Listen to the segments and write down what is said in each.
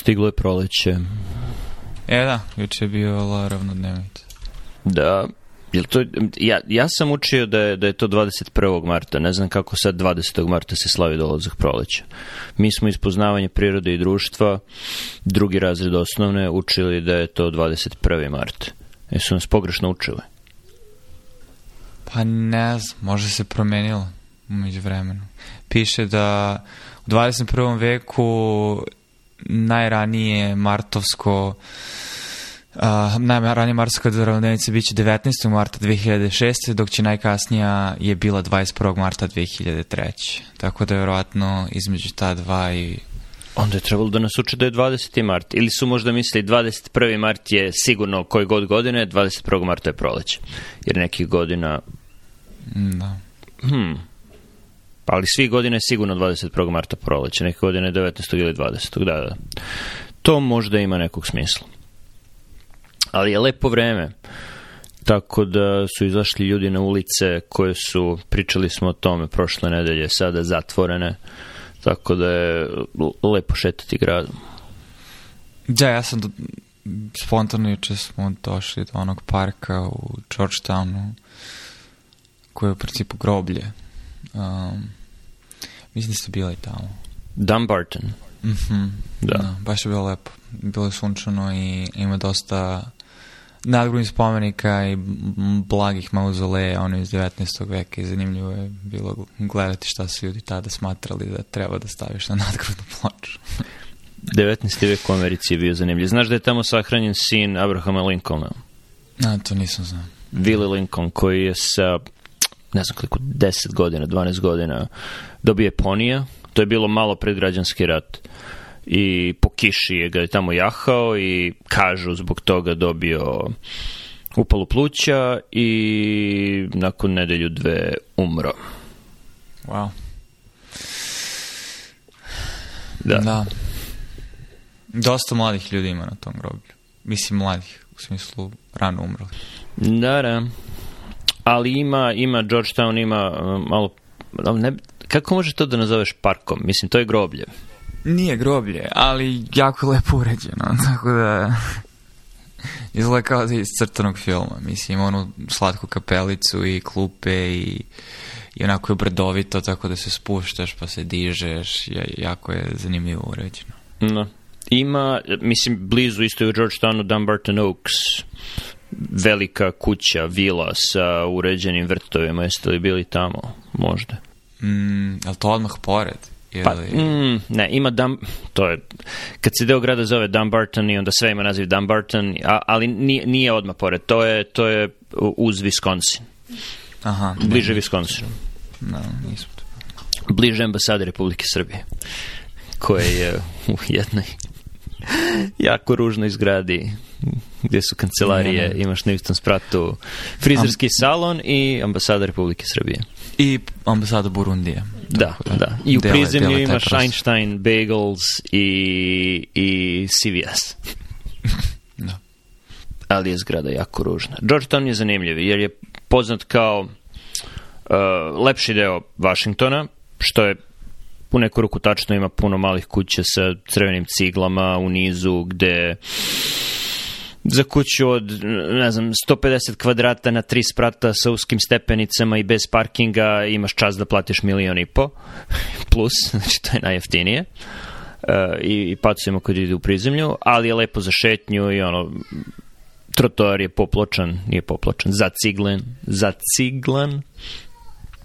Stiglo je proleće. E da, juče je bio bila ravnodnevnica. Da, Jel to, ja, ja sam učio da je, da je to 21. marta, ne znam kako sad 20. marta se slavi dolazak proleća. Mi smo iz poznavanja prirode i društva, drugi razred osnovne, učili da je to 21. marta. Jesu nas pogrešno učili? Pa ne znam, možda se promenilo umeđu vremenu. Piše da u 21. veku najranije martovsko Uh, najranije marsko darovnevnica bit će 19. marta 2006. dok će najkasnija je bila 21. marta 2003. Tako da je verovatno između ta dva i Onda je trebalo da nas uče da je 20. mart. Ili su možda mislili 21. mart je sigurno koji god godine, 21. marta je proleće. Jer nekih godina... Da. Hmm. Pa, ali svih godine sigurno 21. marta proleće, neke godine 19. ili 20. Da, da. To možda ima nekog smisla. Ali je lepo vreme. Tako da su izašli ljudi na ulice koje su, pričali smo o tome prošle nedelje, sada zatvorene. Tako da je lepo šetati gradom. Da, ja sam do... spontano juče smo došli do onog parka u Georgetownu koji je u principu groblje Um, mislim da ste bili tamo. Dumbarton. Mm -hmm. da. da. Baš je bilo lepo. Bilo je sunčano i ima dosta nadgrubnih spomenika i blagih mauzoleja, ono iz 19. veka i zanimljivo je bilo gledati šta su ljudi tada smatrali da treba da staviš na nadgrubnu ploču. 19. vek u Americi je bio zanimljiv. Znaš da je tamo sahranjen sin Abrahama Lincolna? A, to nisam znao. Willie Lincoln, koji je sa ne znam koliko, 10 godina, 12 godina, dobije ponija. To je bilo malo pred građanski rat. I po kiši je ga je tamo jahao i kažu zbog toga dobio upalu pluća i nakon nedelju dve umro. Wow. Da. da. Dosta mladih ljudi ima na tom groblju. Mislim mladih, u smislu rano umrli. Da, da ali ima, ima Georgetown, ima um, malo, ne, kako možeš to da nazoveš parkom? Mislim, to je groblje. Nije groblje, ali jako lepo uređeno, tako da izgleda kao da iz crtanog filma. Mislim, ima onu slatku kapelicu i klupe i, i onako je brdovito, tako da se spuštaš pa se dižeš, je, jako je zanimljivo uređeno. No. Da. Ima, mislim, blizu isto je u Georgetownu Dumbarton Oaks, velika kuća, vila sa uređenim vrtovima, jeste li bili tamo možda? Mm, je to odmah pored? Ili... Pa, mm, ne, ima Dum... To je... Kad se deo grada zove Dumbarton i onda sve ima naziv Dumbarton, a, ali nije, nije odmah pored. To je, to je uz Wisconsin. Aha. Da. Bliže ne, Wisconsinu. No, da, nismo to. Bliže ambasade Republike Srbije, koja je u jednoj jako ružnoj zgradi gdje su kancelarije, imaš na istom spratu frizerski Am... salon i ambasada Republike Srbije. I ambasada Burundije. Da, da, I u dele, prizemlju imaš prost. Einstein, Bagels i, i CVS. da. Ali je zgrada jako ružna. Georgetown je zanimljiv jer je poznat kao uh, lepši deo Vašingtona, što je u neku ruku tačno ima puno malih kuća sa crvenim ciglama u nizu gde za kuću od, ne znam, 150 kvadrata na tri sprata sa uskim stepenicama i bez parkinga imaš čas da platiš milion i po, plus, znači to je najjeftinije. Uh, i, i pacujemo kad ide u prizemlju, ali je lepo za šetnju i ono, trotoar je popločan, nije popločan, za ciglen, za zaciglan,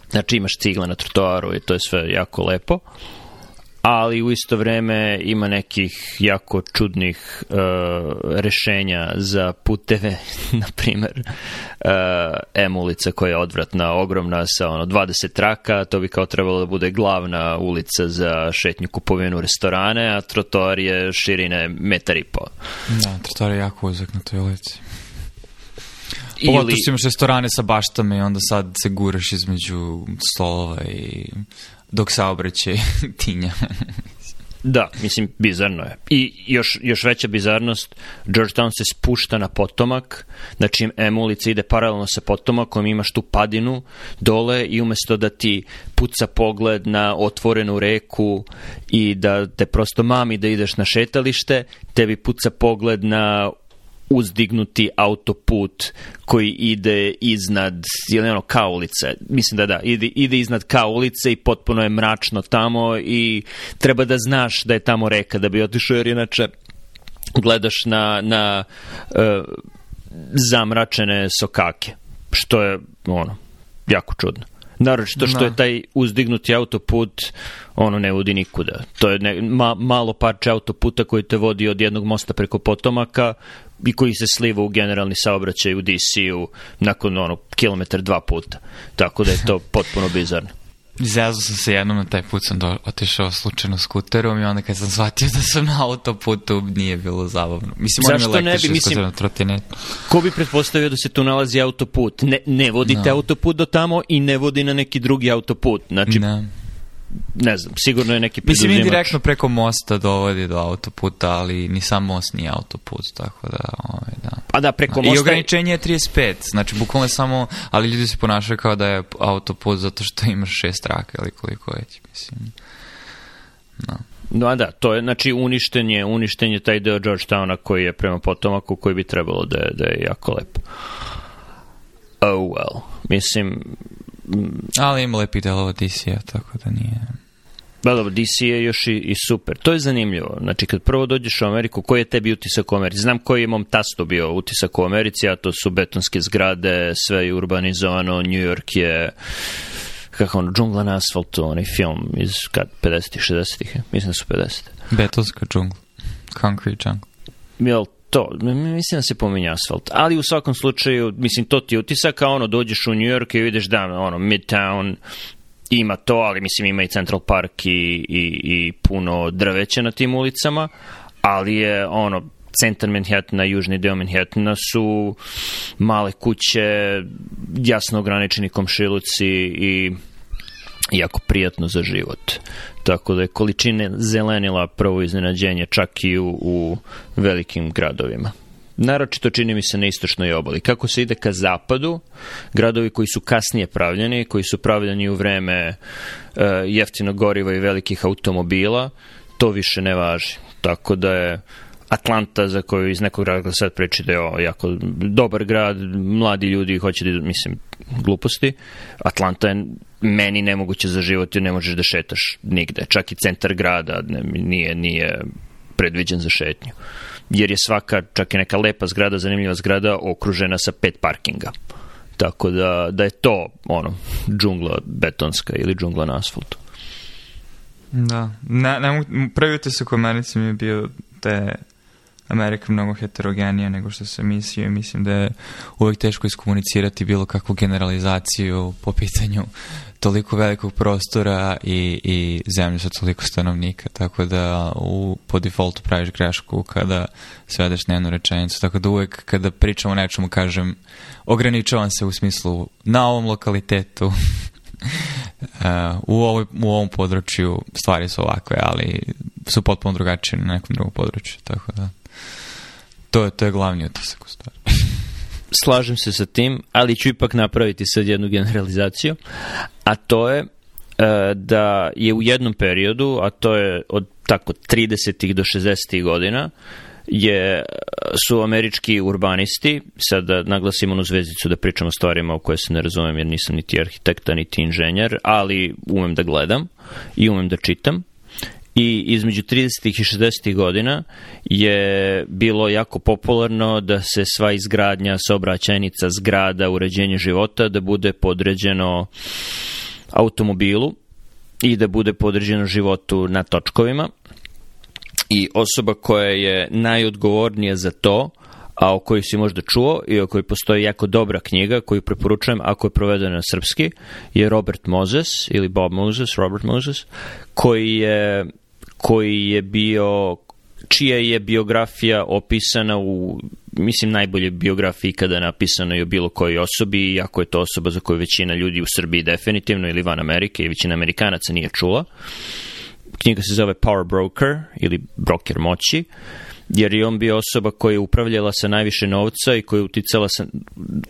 znači imaš cigle na trotoaru i to je sve jako lepo. Uh, ali u isto vreme ima nekih jako čudnih uh, rešenja za puteve, na primer e, M ulica koja je odvratna, ogromna sa ono 20 traka, to bi kao trebalo da bude glavna ulica za šetnju kupovinu restorane, a trotoar je širine metar i pol. Da, trotoar je jako uzak na toj ulici. Pogotovo što imaš restorane sa baštama i onda sad se guraš između stolova i dok saobraćaj tinja. Da, mislim, bizarno je. I još, još veća bizarnost, Georgetown se spušta na potomak, znači M ulica ide paralelno sa potomakom, imaš tu padinu dole i umesto da ti puca pogled na otvorenu reku i da te prosto mami da ideš na šetalište, tebi puca pogled na uzdignuti autoput koji ide iznad, je li ono, kaulice, mislim da da, ide, ide iznad ka ulice i potpuno je mračno tamo i treba da znaš da je tamo reka da bi otišao, jer inače gledaš na, na e, zamračene sokake, što je ono, jako čudno. Naročito što da. je taj uzdignuti autoput, ono ne vodi nikuda. To je ne, ma, malo parče autoputa koji te vodi od jednog mosta preko potomaka i koji se sliva u generalni saobraćaj u DC-u nakon ono, kilometar dva puta. Tako da je to potpuno bizarno. Zezao sam se jednom na taj put, sam do, otišao slučajno skuterom i onda kad sam shvatio da sam na autoputu, nije bilo zabavno. Mislim, Zašto on ne bi, mislim, na trotinet. ko bi pretpostavio da se tu nalazi autoput? Ne, ne vodite no. Da. autoput do tamo i ne vodi na neki drugi autoput. Znači, ne da ne znam, sigurno je neki preduzimač. Mislim, indirektno preko mosta dovodi do autoputa, ali ni sam most nije autoput, tako da, ovaj, da. Pa da, preko mosta... I ograničenje je 35, znači, bukvalno samo, ali ljudi se ponašaju kao da je autoput zato što imaš šest traka ili koliko već, mislim. Da. No. No, da, to je, znači, uništenje, uništenje taj deo Georgetowna koji je prema potomaku koji bi trebalo da je, da je jako lepo. Oh well. Mislim, Ali ima lepi delova Odisija, tako da nije... Ba da, dobro, DC je još i, i super. To je zanimljivo. Znači, kad prvo dođeš u Ameriku, koji je tebi utisak u Americi? Znam koji je mom tastu bio utisak u Americi, a to su betonske zgrade, sve je urbanizovano, New York je kako ono, džungla na asfaltu, onaj film iz kad, 50-ih, 60-ih, mislim da su 50 Betonska džungla, concrete jungle. Jel to, mislim da se pominja asfalt, ali u svakom slučaju, mislim, to ti utisak, a ono, dođeš u New York i vidiš da, ono, Midtown, ima to, ali mislim ima i Central Park i, i, i puno drveća na tim ulicama, ali je ono, centar Manhattana, južni deo Manhattana su male kuće, jasno ograničeni komšiluci i jako prijatno za život. Tako da je količine zelenila prvo iznenađenje čak i u, u velikim gradovima. Naročito čini mi se na istočnoj obali. Kako se ide ka zapadu, gradovi koji su kasnije pravljeni, koji su pravljeni u vreme e, jeftinog goriva i velikih automobila, to više ne važi. Tako da je Atlanta, za koju iz nekog razloga sad preči da je jako dobar grad, mladi ljudi hoće da, mislim, gluposti. Atlanta je meni nemoguće za život, jer ne možeš da šetaš nigde. Čak i centar grada ne, nije, nije predviđen za šetnju. Jer je svaka, čak i neka lepa zgrada, zanimljiva zgrada, okružena sa pet parkinga. Tako da, da je to, ono, džungla betonska ili džungla na asfaltu. Da. Ne, ne mogu, prvi utisak u Americi mi je bio te Amerika mnogo heterogenija nego što se mislio i mislim da je uvek teško iskomunicirati bilo kakvu generalizaciju po pitanju toliko velikog prostora i, i zemlje sa toliko stanovnika, tako da u, po defaultu praviš grešku kada svedeš na jednu rečenicu, tako da uvek kada pričam o nečemu kažem ograničavam se u smislu na ovom lokalitetu Uh, u, ovoj, u ovom području stvari su ovakve, ali su potpuno drugačije na nekom drugom području, tako da... To je, to je glavni utisak u stvari. Slažem se sa tim, ali ću ipak napraviti sad jednu generalizaciju, a to je e, da je u jednom periodu, a to je od tako 30. do 60. godina, je, su američki urbanisti, sad da naglasim onu zvezdicu da pričam o stvarima o koje se ne razumem jer nisam niti arhitekta, niti inženjer, ali umem da gledam i umem da čitam, i između 30. i 60. godina je bilo jako popularno da se sva izgradnja saobraćajnica zgrada, uređenje života da bude podređeno automobilu i da bude podređeno životu na točkovima i osoba koja je najodgovornija za to a o kojoj si možda čuo i o kojoj postoji jako dobra knjiga koju preporučujem ako je provedena na srpski je Robert Moses ili Bob Moses, Robert Moses koji je koji je bio čija je biografija opisana u mislim najbolje biografije ikada napisano je o bilo kojoj osobi, iako je to osoba za koju većina ljudi u Srbiji definitivno ili van Amerike i većina Amerikanaca nije čula. Knjiga se zove Power Broker ili Broker moći. Uh, jer je on bio osoba koja je upravljala sa najviše novca i koja je uticala, sa,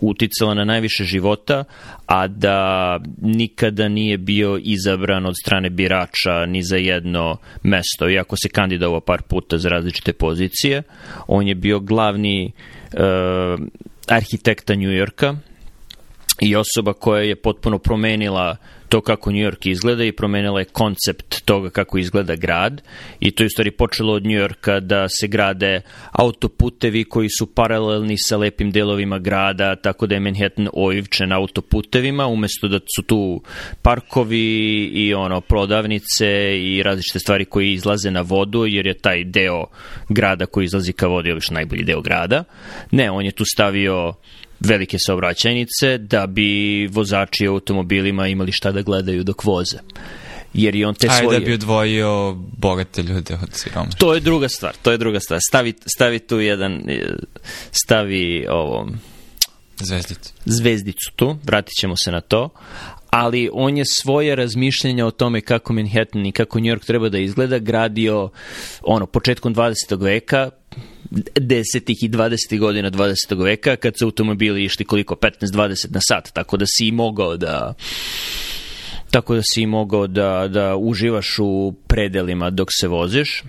uticala na najviše života, a da nikada nije bio izabran od strane birača ni za jedno mesto, iako se kandidovao par puta za različite pozicije. On je bio glavni uh, arhitekta Njujorka i osoba koja je potpuno promenila to kako New York izgleda i promenila je koncept toga kako izgleda grad i to je u stvari počelo od New Yorka da se grade autoputevi koji su paralelni sa lepim delovima grada, tako da je Manhattan oivčen autoputevima, umesto da su tu parkovi i ono prodavnice i različite stvari koje izlaze na vodu, jer je taj deo grada koji izlazi ka vodi još najbolji deo grada. Ne, on je tu stavio velike saobraćajnice da bi vozači automobilima imali šta da gledaju dok voze jer i on te svoje... Ajde da bi odvojio bogate ljude od siromašnih. To je druga stvar, to je druga stvar. Stavi, stavi tu jedan, e, stavi ovo... Zvezdicu. Zvezdicu tu, vratit ćemo se na to, ali on je svoje razmišljenja o tome kako Manhattan i kako New York treba da izgleda gradio ono početkom 20. veka desetih i 20. godina 20. veka kad su automobili išli koliko 15-20 na sat tako da si mogao da tako da si mogao da, da uživaš u predelima dok se voziš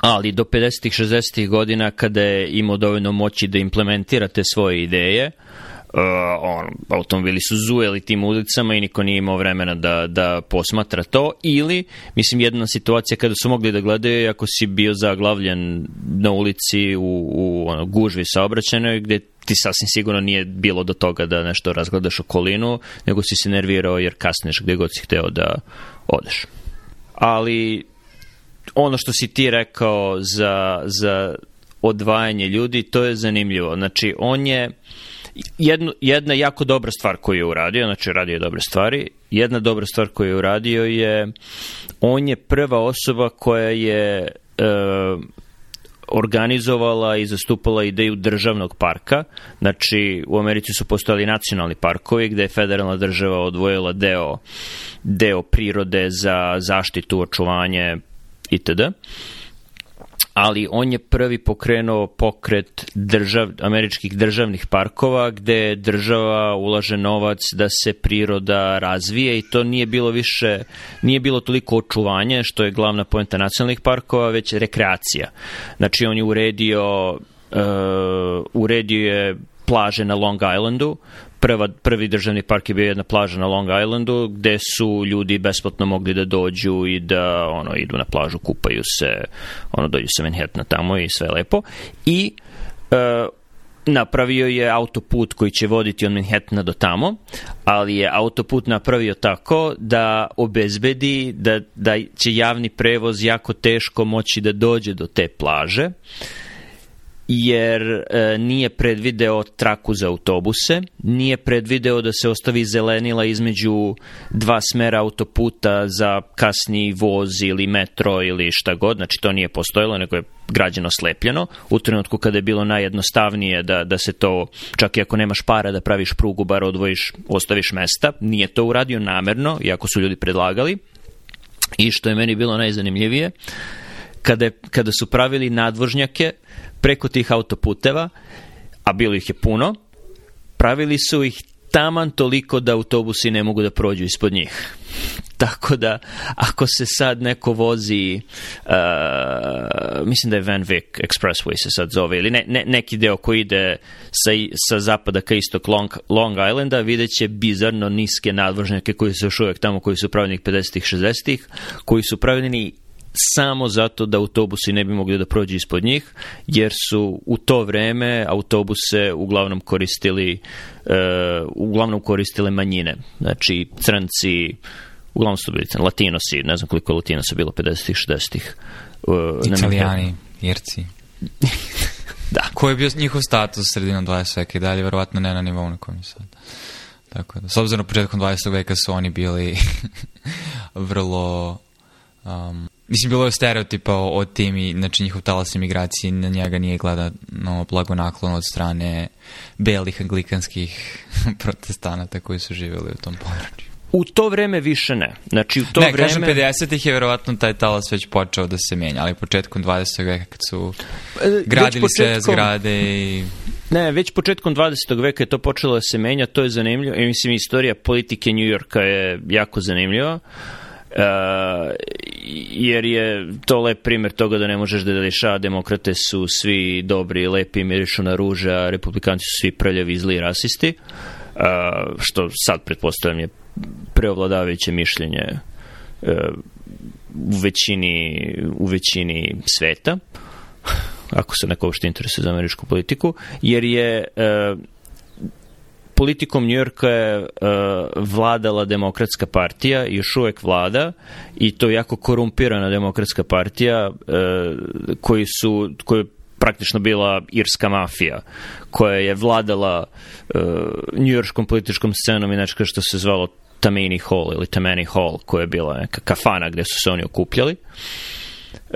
ali do 50-ih, 60-ih godina kada je imao dovoljno moći da implementira te svoje ideje uh, Uh, on, automobili su zujeli tim ulicama i niko nije imao vremena da, da posmatra to, ili, mislim, jedna situacija kada su mogli da gledaju ako si bio zaglavljen na ulici u, u ono, gužvi saobraćenoj, gde ti sasvim sigurno nije bilo do toga da nešto razgledaš okolinu, nego si se nervirao jer kasneš gde god si hteo da odeš. Ali ono što si ti rekao za, za odvajanje ljudi, to je zanimljivo. Znači, on je... Uh, jednu, jedna jako dobra stvar koju je uradio, znači radio je dobre stvari, jedna dobra stvar koju je uradio je on je prva osoba koja je uh, organizovala i zastupala ideju državnog parka. Znači, u Americi su postojali nacionalni parkovi gde je federalna država odvojila deo, deo prirode za zaštitu, očuvanje itd ali on je prvi pokrenuo pokret držav, američkih državnih parkova gde država ulaže novac da se priroda razvije i to nije bilo više nije bilo toliko očuvanje što je glavna poenta nacionalnih parkova već rekreacija. Znači on je uredio uh, uredio je plaže na Long Islandu, prva, prvi državni park je bio jedna plaža na Long Islandu gde su ljudi besplatno mogli da dođu i da ono idu na plažu, kupaju se, ono dođu sa Manhattana tamo i sve lepo. I e, napravio je autoput koji će voditi od Manhattana do tamo, ali je autoput napravio tako da obezbedi da, da će javni prevoz jako teško moći da dođe do te plaže. Uh, jer e, nije predvideo traku za autobuse, nije predvideo da se ostavi zelenila između dva smera autoputa za kasni voz ili metro ili šta god, znači to nije postojalo, nego je građeno slepljeno, u trenutku kada je bilo najjednostavnije da, da se to, čak i ako nemaš para da praviš prugu, bar odvojiš, ostaviš mesta, nije to uradio namerno, iako su ljudi predlagali, i što je meni bilo najzanimljivije, kada, je, kada su pravili nadvožnjake preko tih autoputeva, a bilo ih je puno, pravili su ih taman toliko da autobusi ne mogu da prođu ispod njih. Tako da, ako se sad neko vozi, uh, mislim da je Van Vic Expressway se sad zove, ili ne, ne, neki deo koji ide sa, sa zapada ka istok Long, Long Islanda, vidjet će bizarno niske nadvožnjake koji su još uvek tamo, koji su pravljeni 50-ih, 60-ih, koji su pravljeni samo zato da autobusi ne bi mogli da prođu ispod njih, jer su u to vreme autobuse uglavnom koristili uh, uglavnom koristile manjine. Znači, crnci, uglavnom su bili latinosi, ne znam koliko latinosa bilo 50-ih, 60-ih. Uh, Italijani, Irci. da. Koji je bio njihov status sredina 20. veka i dalje, verovatno ne na nivou na kojem sad. Tako da, s obzirom na početkom 20. veka su oni bili vrlo um, Mislim, bilo je stereotipa o, o temi, znači njihov talas imigracije, na njega nije gledano blagonaklon od strane belih anglikanskih protestanata koji su živjeli u tom području. U to vreme više ne. Znači, u to ne, vreme... kažem, 50-ih je verovatno taj talas već počeo da se menja, ali početkom 20. veka kad su e, gradili početkom... se zgrade i... Ne, već početkom 20. veka je to počelo da se menja, to je zanimljivo. I mislim, istorija politike Njujorka je jako zanimljiva. Uh, jer je to lep primer toga da ne možeš da deliš, a demokrate su svi dobri, lepi, mirišu na ruže, a republikanci su svi prljavi, zli rasisti, uh, što sad pretpostavljam je preovladavajuće mišljenje uh, u većini, u većini sveta, ako se neko uopšte interesuje za američku politiku, jer je uh, politikom Njujorka je uh, vladala demokratska partija još uvek vlada i to jako korumpirana demokratska partija uh, koji su, koji praktično bila irska mafija koja je vladala uh, e, njujorškom političkom scenom i što se zvalo Tamini Hall ili Tamani Hall koja je bila neka kafana gde su se oni okupljali. Uh,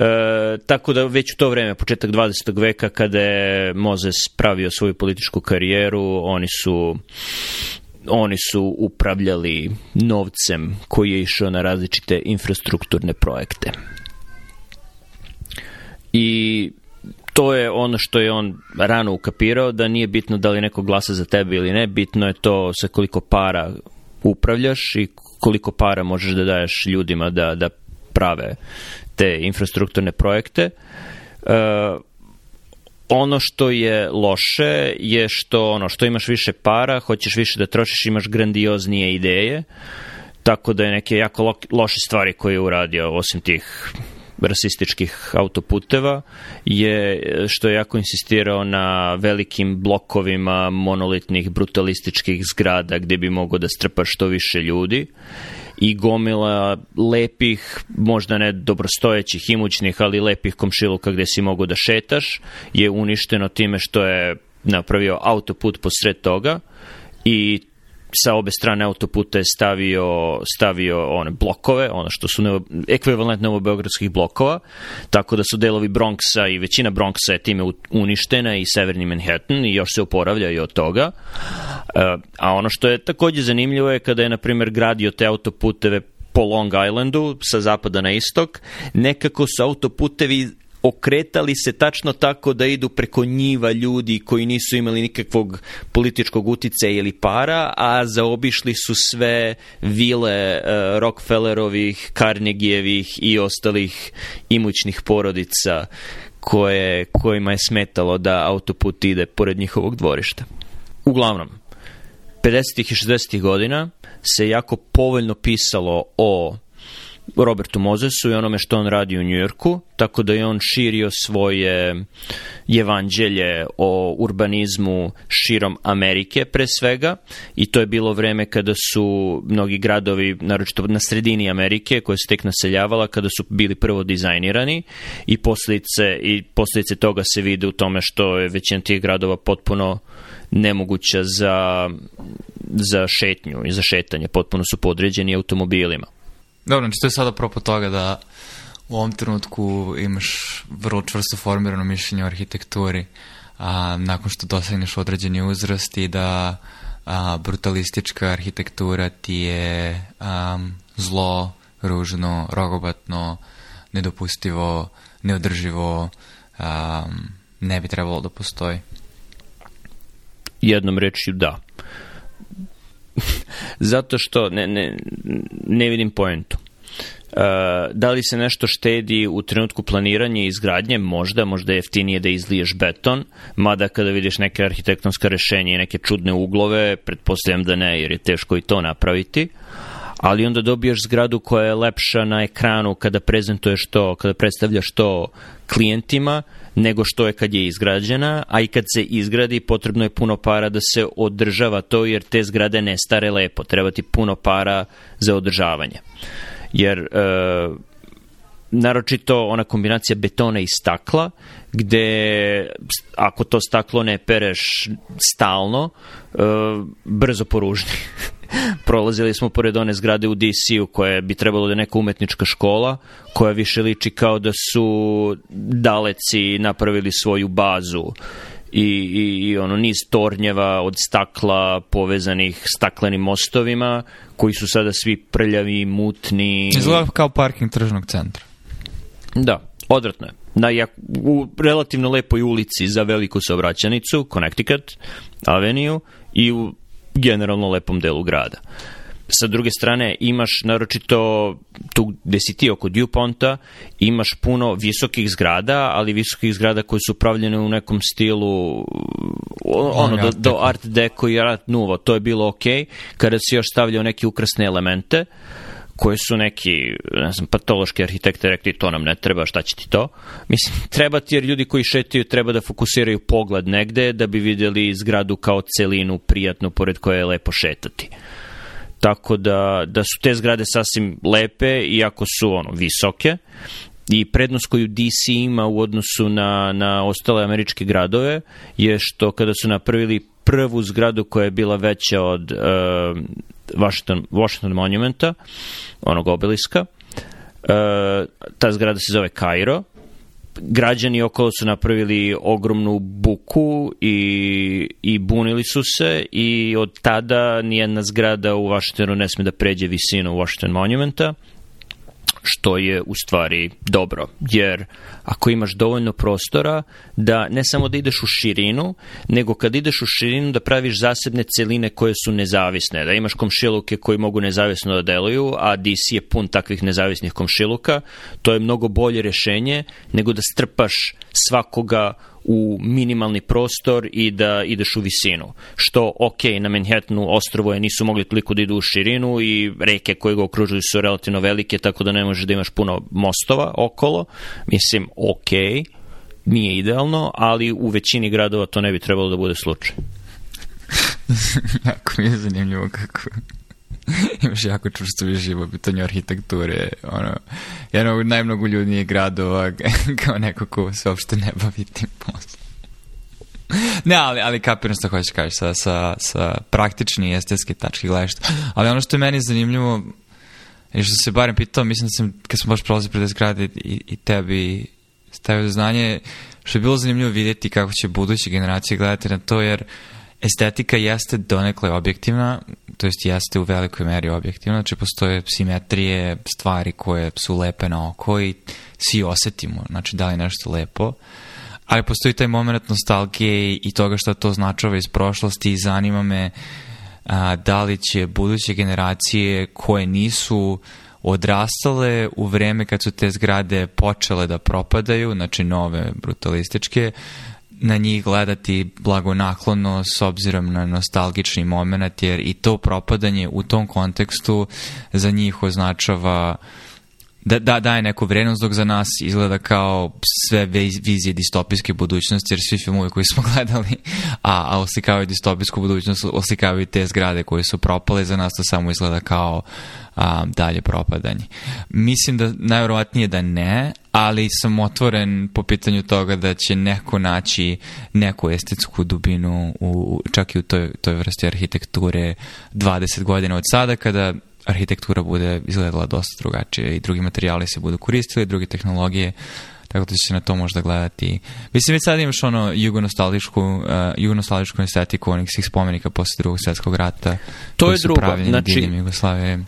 E, tako da već u to vreme, početak 20. veka, kada je Mozes pravio svoju političku karijeru, oni su oni su upravljali novcem koji je išao na različite infrastrukturne projekte. I to je ono što je on rano ukapirao, da nije bitno da li neko glasa za tebe ili ne, bitno je to sa koliko para upravljaš i koliko para možeš da daješ ljudima da, da prave te infrastrukturne projekte. Uh, ono što je loše je što ono što imaš više para, hoćeš više da trošiš, imaš grandioznije ideje. Tako da je neke jako lo loše stvari koje je uradio osim tih rasističkih autoputeva je što je jako insistirao na velikim blokovima monolitnih brutalističkih zgrada gde bi mogo da strpa što više ljudi i gomila lepih, možda ne dobrostojećih, imućnih, ali lepih komšiluka gde si mogu da šetaš, je uništeno time što je napravio autoput posred toga i sa obe strane autoputa je stavio, stavio one blokove, ono što su nevo, ekvivalent novobeogradskih blokova, tako da su delovi Bronxa i većina Bronxa je time uništena i severni Manhattan i još se oporavljaju od toga. E, a ono što je takođe zanimljivo je kada je, na primer, gradio te autoputeve po Long Islandu, sa zapada na istok, nekako su autoputevi okretali se tačno tako da idu preko njiva ljudi koji nisu imali nikakvog političkog utice ili para, a zaobišli su sve vile uh, Rockefellerovih, Carnegievih i ostalih imućnih porodica koje, kojima je smetalo da autoput ide pored njihovog dvorišta. Uglavnom, 50. i 60. godina se jako povoljno pisalo o Robertu Mozesu i onome što on radi u Njujorku, tako da je on širio svoje evanđelje o urbanizmu širom Amerike pre svega i to je bilo vreme kada su mnogi gradovi, naročito na sredini Amerike, koja se tek naseljavala, kada su bili prvo dizajnirani i posljedice, i posljedice toga se vide u tome što je većina tih gradova potpuno nemoguća za, za šetnju i za šetanje, potpuno su podređeni automobilima. Dobro, znači to je sada apropo toga da u ovom trenutku imaš vrlo čvrsto formirano mišljenje o arhitekturi a, nakon što dosegneš određeni uzrast i da a, brutalistička arhitektura ti je a, zlo, ružno, rogobatno, nedopustivo, neodrživo, a, ne bi trebalo da postoji. Jednom reči da. zato što ne, ne, ne vidim poentu. Uh, da li se nešto štedi u trenutku planiranja i izgradnje? Možda, možda jeftinije da izliješ beton, mada kada vidiš neke arhitektonske rešenje i neke čudne uglove, pretpostavljam da ne, jer je teško i to napraviti. Uh, ali onda dobiješ zgradu koja je lepša na ekranu kada prezentuješ to, kada predstavljaš to klijentima, nego što je kad je izgrađena, a i kad se izgradi potrebno je puno para da se održava to, jer te zgrade ne stare lepo, treba ti puno para za održavanje. Jer e, naročito ona kombinacija betona i stakla, gde ako to staklo ne pereš stalno, e, brzo poružni. prolazili smo pored one zgrade u DC-u koja bi trebalo da je neka umetnička škola, koja više liči kao da su daleci napravili svoju bazu i, i, i ono niz tornjeva od stakla povezanih staklenim mostovima koji su sada svi prljavi, mutni. Izgleda kao parking tržnog centra. Da, odvratno je. Na jak, u relativno lepoj ulici za veliku saobraćanicu, Connecticut Avenue, i u generalno lepom delu grada. Sa druge strane, imaš naročito tu gde si ti oko Duponta, imaš puno visokih zgrada, ali visokih zgrada koje su upravljene u nekom stilu ono, do, do art deco i art nuvo. To je bilo ok, kada si još stavljao neke ukrasne elemente. Uh, koje su neki, ne znam, patološki arhitekte rekli to nam ne treba, šta će ti to? Mislim, treba ti jer ljudi koji šetaju treba da fokusiraju pogled negde da bi videli zgradu kao celinu prijatnu pored koje je lepo šetati. Tako da, da su te zgrade sasvim lepe, iako su ono visoke, i prednost koju DC ima u odnosu na, na ostale američke gradove je što kada su napravili prvu zgradu koja je bila veća od uh, Washington, Washington Monumenta, onog obeliska. Uh, ta zgrada se zove Kairo. Građani okolo su napravili ogromnu buku i, i bunili su se i od tada nijedna zgrada u Washingtonu ne sme da pređe visinu Washington Monumenta što je u stvari dobro, jer ako imaš dovoljno prostora da ne samo da ideš u širinu, nego kad ideš u širinu da praviš zasebne celine koje su nezavisne, da imaš komšiluke koji mogu nezavisno da deluju, a DC je pun takvih nezavisnih komšiluka, to je mnogo bolje rešenje nego da strpaš svakoga u minimalni prostor i da ideš u visinu. Što, ok, na Manhattanu ostrovo je nisu mogli toliko da idu u širinu i reke koje ga okružuju su relativno velike, tako da ne možeš da imaš puno mostova okolo. Mislim, ok, nije idealno, ali u većini gradova to ne bi trebalo da bude slučaj. Ako mi je zanimljivo kako imaš jako čvrstu režim u pitanju arhitekture. Ono, jedan od najmnogo ljudnijih gradova kao neko ko se uopšte ne bavi tim poslom. ne, ali, ali kapiram što hoćeš da kažeš sa, sa, sa praktični i estetski tački gledašta. Ali ono što je meni zanimljivo i što se barem pitao, mislim da sam, kad smo baš prolazili pred zgrade i, i tebi stavio do znanje, što je bilo zanimljivo vidjeti kako će buduće generacije gledati na to, jer uh, estetika jeste donekle objektivna, to jest jeste u velikoj meri objektivna, znači postoje simetrije, stvari koje su lepe na oko i svi osetimo, znači da li nešto lepo, ali postoji taj moment nostalgije i toga što to značava iz prošlosti i zanima me a, da li će buduće generacije koje nisu odrastale u vreme kad su te zgrade počele da propadaju, znači nove brutalističke, na njih gledati blagonaklono s obzirom na nostalgični moment, jer i to propadanje u tom kontekstu za njih označava uh, da, da daje neku vrednost dok za nas izgleda kao sve vizije distopijske budućnosti jer svi filmove koji smo gledali a, a oslikavaju distopijsku budućnost oslikavaju te zgrade koje su propale za nas to samo izgleda kao a, dalje propadanje. Mislim da najvjerovatnije da ne, ali sam otvoren po pitanju toga da će neko naći neku estetsku dubinu u, čak i u toj, toj vrsti arhitekture 20 godina od sada kada arhitektura bude izgledala dosta drugačije i drugi materijali se budu koristili, druge tehnologije, tako da će se na to možda gledati. Mislim, već sad imaš ono jugonostalgičku, uh, jugonostalgičku estetiku onih svih spomenika posle drugog svjetskog rata. To je drugo. Znači, Jugoslavije.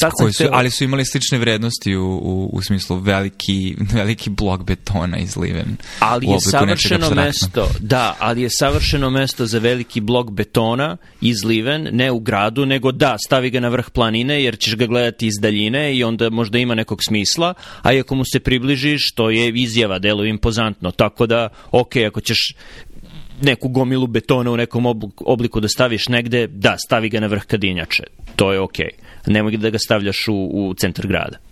Sad koji su, ali su imali slične vrednosti u, u, u smislu veliki, veliki blok betona izliven. Ali je savršeno mesto, da, ali je savršeno mesto za veliki blok betona izliven, ne u gradu, nego da, stavi ga na vrh planine jer ćeš ga gledati iz daljine i onda možda ima nekog smisla, a i ako mu se približiš, to je izjava, delo impozantno. Tako da, ok, ako ćeš neku gomilu betona u nekom obliku da staviš negde, da, stavi ga na vrh kadinjače. To je okej. Okay. Nemoj da ga stavljaš u, u centar grada.